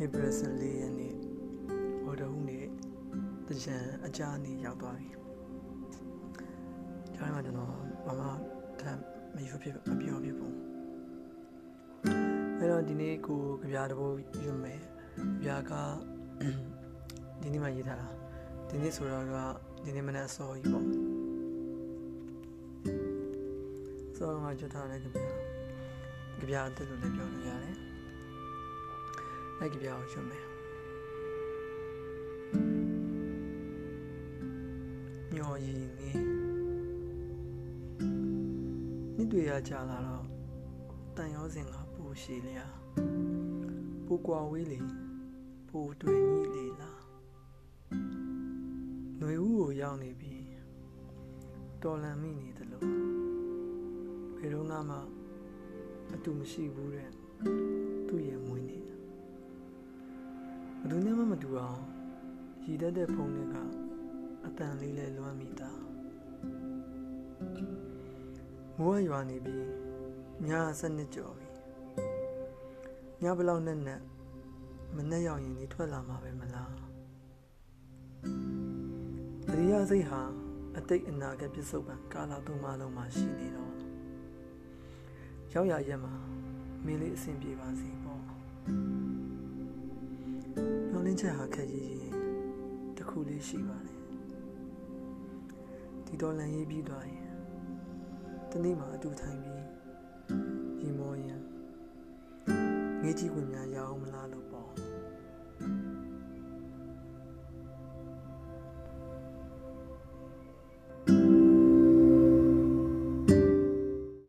24ရက်နေ့ဟိုတဟုနေ့တကြံအကြာနေ့ရောက်သွားပြီ။ကျွန်တော်မှကျွန်တော်မမထပ်မယူဖြစ်မပြောဖြစ်ဘူး။အဲ့တော့ဒီနေ့ကိုကြပြတဘောယူမယ်။ကြကဒီနေ့မှရေးထားတာ။ဒီနေ့ဆိုတော့ကဒီနေ့မနေ့အစောကြီးပေါ့။စောတော့မှကြွထားတဲ့ကြပြကြပြအစ်လို့လည်းပြောလို့ရတယ်။ အဲ့ကြပြကိုယူမယ်။ညော်ရည်နေနှစ်တွေရကြာလာတော့တန်ရောစင်ကပူရှည်လျာပူကွာဝေးလေပူတွေညိလေလားຫນွေဦးကိုရောက်နေပြီတော်လန်မိနေတယ်လို့ဘယ်တော့မှအတူမရှိဘူးတဲ့သူ့ရဲ့မွေးနေဘယ်သူနဲ့မှမတူ အောင်ရည်တတ်တဲ့ဖုန်းတွေကအတန်လေးလဲလွမ်းမိတာမိုးရွာနေပြီညစနစ်ကျော်ပြီညဘလောက်နဲ့နဲ့မနဲ့ရောက်ရင်ဒီထွက်လာမှာပဲမလားတရိယာစိတ်ဟာအတိတ်အနာဂတ်ပြစ္ဆုတ်ပံကာလသုံးပါလုံးမှာရှိနေတော့ရောက်ရရက်မှာမင်းလေးအဆင်ပြေပါစေပေါ့မျောလ င်းချက်ဟာခက်ရည်ရည်တစ်ခုလေးရှိပါတယ်ဒီတော်လန်ရေးပြီးသွားရင်တနေ့မှအတူထိုင်ပြီးရီမောရင်ငေးကြီးဝင်များရအောင်မလားလို့